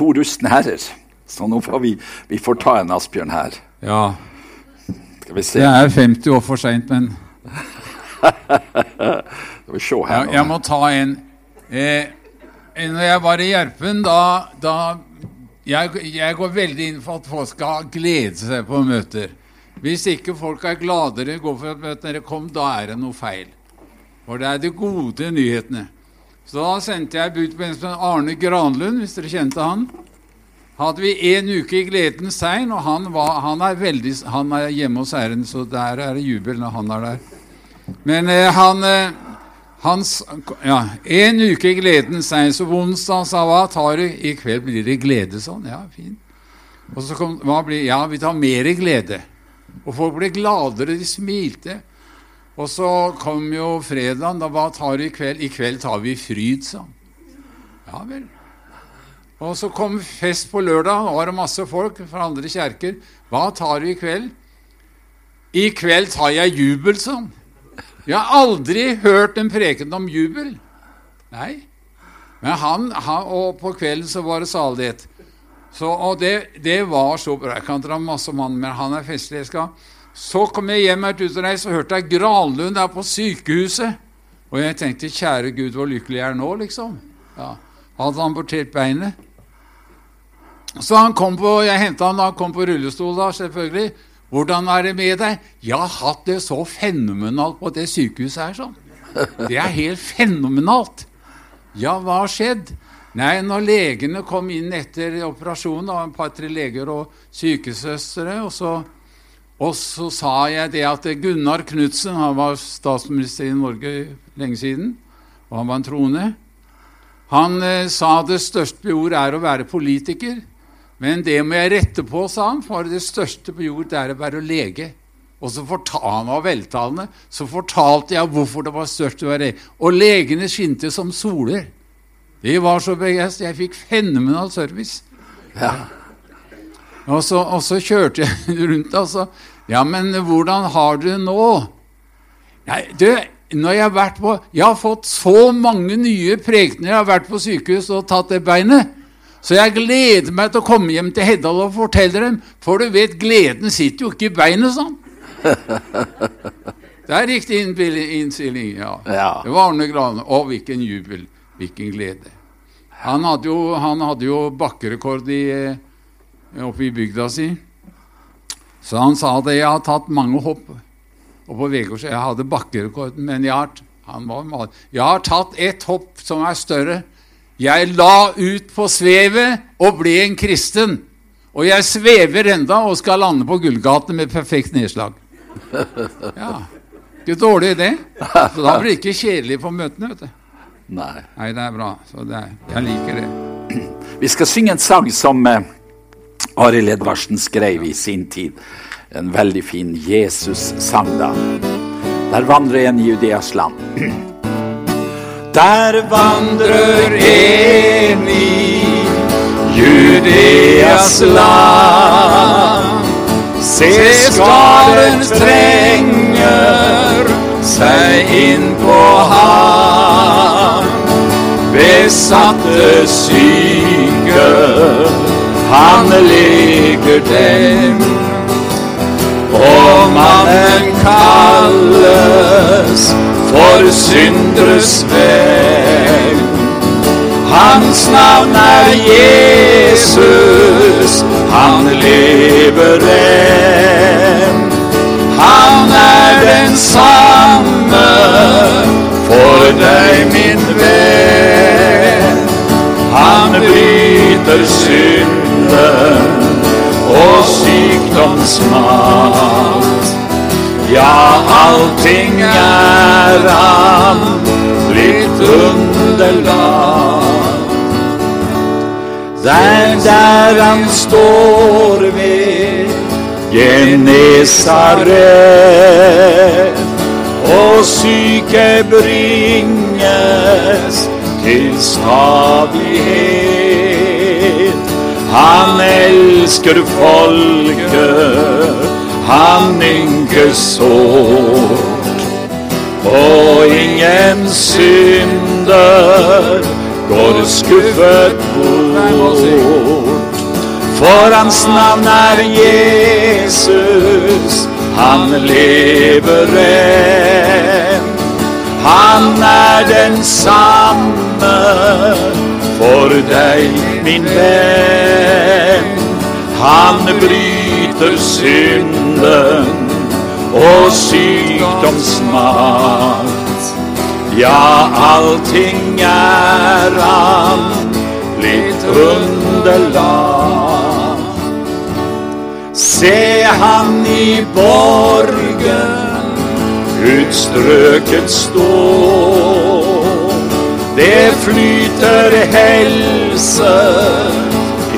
to rustne herrer. Så nå får vi, vi får ta en Asbjørn her. Ja. Skal vi se. Det er 50 år for seint, men Skal vi se her jeg, nå. jeg må ta en. Eh, når jeg var i Gjerpen, da, da jeg, jeg går veldig inn for at folk skal glede seg på møter. Hvis ikke folk er gladere går for et møte når det kom, da er det noe feil. For det er de gode nyhetene. Så da sendte jeg bud på en som Arne Granlund, hvis dere kjente han. Hadde vi en uke i Gledens tegn, og han, var, han, er veldig, han er hjemme hos Herren, så der er det jubel når han er der. Men eh, han eh, hans, ja, En uke i Gledens tegn, så onsdag sa hva tar du? I kveld blir det glede, sånn. Ja, fint. Og så kom hva blir Ja, vi tar mer glede. Og folk ble gladere, de smilte. Og så kom jo fredagen. Da hva tar du i kveld? I kveld tar vi fryd, sa han. Ja vel. Og så kom fest på lørdag. Da var det masse folk fra andre kjerker. Hva tar du i kveld? I kveld tar jeg jubel, sa han. Jeg har aldri hørt en preken om jubel. Nei. Men han, han Og på kvelden så var det salighet. Så, og det, det var så bra. Jeg kan dra masse han, men han er festlighetska. Så kom jeg hjem et utreist, og hørte jeg Granlund der på sykehuset. Og jeg tenkte kjære Gud, hvor lykkelig jeg er nå, liksom. Ja. Hadde amputert beinet? Så han kom på, jeg henta han da han kom på rullestol, da, selvfølgelig. 'Hvordan er det med deg?' 'Jeg har hatt det så fenomenalt på det sykehuset her', sånn. 'Det er helt fenomenalt'. 'Ja, hva har skjedd?' Nei, når legene kom inn etter operasjonen, da, et par-tre leger og sykesøstre, og så, og så sa jeg det at Gunnar Knudsen, han var statsminister i Norge lenge siden, og han var en troende, han eh, sa det største på jord er å være politiker. Men det må jeg rette på, sa han, for det største på jord er å være lege. Og så fortalte han var veltalende, så fortalte jeg hvorfor det var størst å være lege. Og legene skinte som soler. De var så begeistret. Jeg fikk fenomenal service. Ja. Og så, og så kjørte jeg rundt og så Ja, men hvordan har du det nå? Nei, du, når jeg har vært på Jeg har fått så mange nye prekener. Jeg har vært på sykehus og tatt det beinet. Så jeg gleder meg til å komme hjem til Heddal og fortelle dem. For du vet, gleden sitter jo ikke i beinet sånn. Det er riktig innstilling, ja. Ja. Det var Arne Grane. Å, hvilken jubel. Hvilken glede. Han hadde jo, han hadde jo bakkerekord i, eh, oppe i bygda si. Så han sa at Jeg har tatt mange hopp. Og på Vegårs Jeg hadde bakkerekorden, men jeg har, han var mal- jeg har tatt ett hopp som er større. Jeg la ut på svevet og ble en kristen. Og jeg svever enda og skal lande på Gullgaten med perfekt nedslag. Ja, Ikke dårlig, det. Så da blir det ikke kjedelig på møtene. vet du. Nei. Nei, det er bra. Så det er, jeg liker det. Vi skal synge en sang som eh, Arild Edvardsen skrev i sin tid. En veldig fin Jesus-sang, da. Der vandrer en i Judeas land. Der vandrer en i Judeas land. Se skaren trenger seg inn på ham. Besatte syke, han leger dem. Og mannen kalles for syndres venn. Hans navn er Jesus, han lever enn. Han er den samme for deg, min venn. Han bryter synden og sykdomsmakt. Ja, allting er han blitt underlag. Der, der han står ved Genesaret, og syke bringes til stadighet. Han elsker folket, han ynker sårt. Og ingen synder går skuffet bort. hans navn er Jesus, han lever enn. Han er for deg, min venn. Han bryter synden og sykdomsmakt. Ja, allting er han litt underlag. Se han i borgen utstrøket stå. Det flyter helse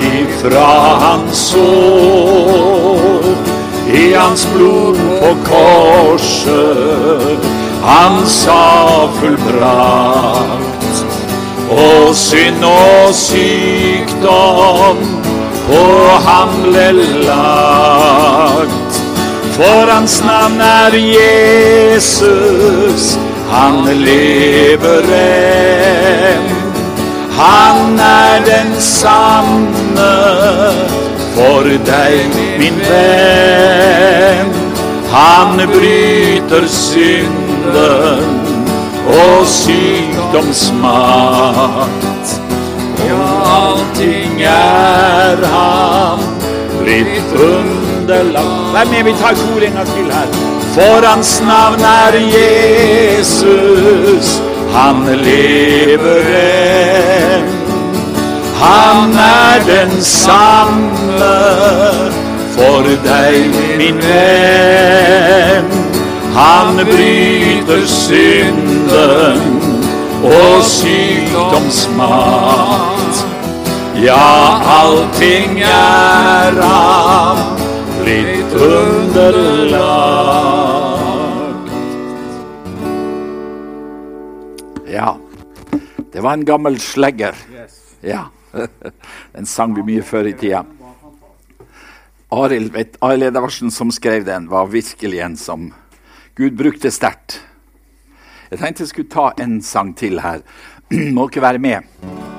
ifra hans sår. I hans blod på korset han sa fullbrakt. Og synd og sykdom på ham ble lagt. For hans navn er Jesus, han lever enn. Han er den samme for deg, min venn. Han bryter synden og sykdomsmakt. Ja, allting er han blitt underlagt. Vær med, vi tar kor en gang til her. For hans navn er Jesus, han lever enn. Han er den samme for deg, min venn. Han bryter synden og sykdomsmat. Ja, allting er ham blitt underlagt. Ja, det var en gammel slegger. Ja, Den sang vi mye før i tida. Arild Edvardsen, som skrev den, var virkelig en som Gud brukte sterkt. Jeg tenkte jeg skulle ta en sang til her. Må ikke være med.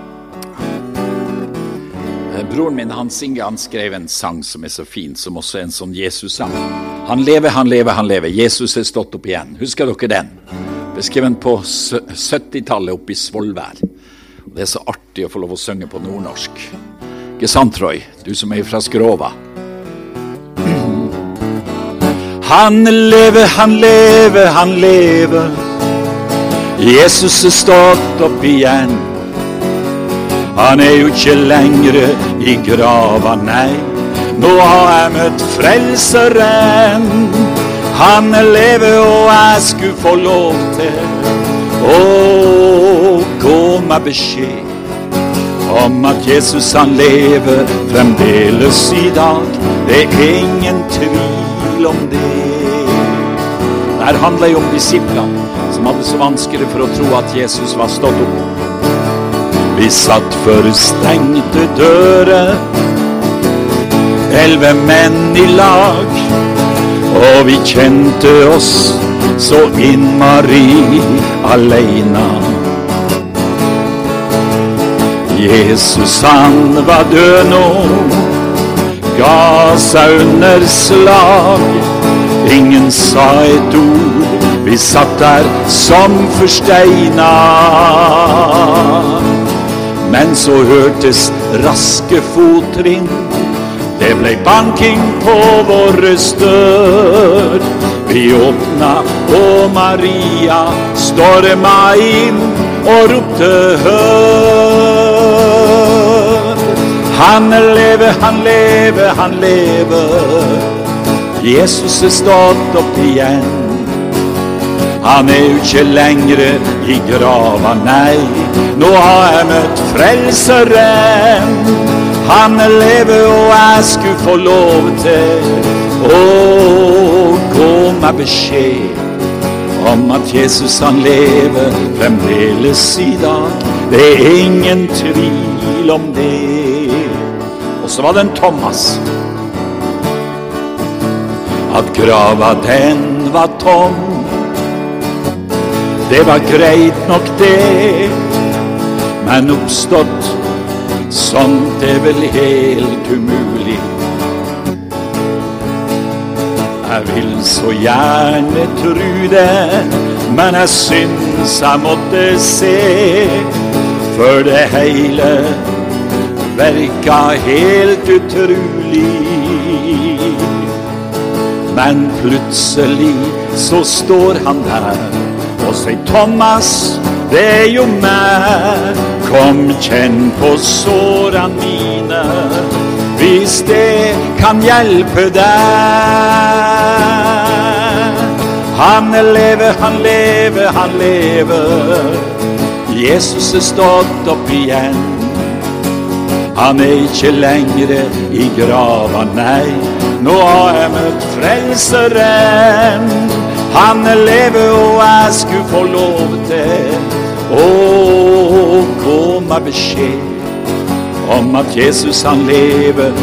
Broren min Hans Inge han skrev en sang som er så fin, som også er en sånn Jesus-sang. Han lever, han lever, han lever. Jesus er stått opp igjen. Husker dere den? Beskrevet på 70-tallet oppe i Svolvær. Det er så artig å få lov å synge på nordnorsk. Ikke sant, Roy? Du som er fra Skrova. Han lever, han lever, han lever. Jesus er stått opp igjen. Han er jo ikke lengre i grava, nei. Nå har jeg møtt Frelseren. Han lever, og jeg skulle få lov til å gå med beskjed om at Jesus han lever fremdeles i dag. Det er ingen tvil om det. Det handler jo om disiplene som hadde så vanskelig for å tro at Jesus var stått opp. Vi satt for stengte dører, elleve menn i lag. Og vi kjente oss så innmari aleina. Jesus han var død nå, ga seg under slag. Ingen sa et ord, vi satt der som forsteina. Men så hørtes raske fottrinn. Det ble banking på våre dør. Vi åpna, og Maria storma inn og ropte hør. Han lever, han lever, han lever. Jesus er stått opp igjen. Han er jo ikke lenger i grava, nei. Nå har jeg møtt Frelseren. Han lever, og jeg skulle få lov til å gå med beskjed om at Jesus han lever fremdeles i dag. Det er ingen tvil om det. Og så var det en Thomas. At grava den var tom. Det var greit nok, det. Men oppstått sånt er vel helt umulig Jeg vil så gjerne tru det, men jeg syns jeg måtte se. For det hele verka helt utrolig. Men plutselig så står han der sier Thomas, det er jo meg. Kom, kjenn på såra mine, hvis det kan hjelpe deg. Han lever, han lever, han lever. Jesus er stått opp igjen. Han er ikke lenger i grava, nei. Nå har jeg møtt Frelseren. Han lever, og jeg skulle få lov til å med beskjed om at Jesus han lever,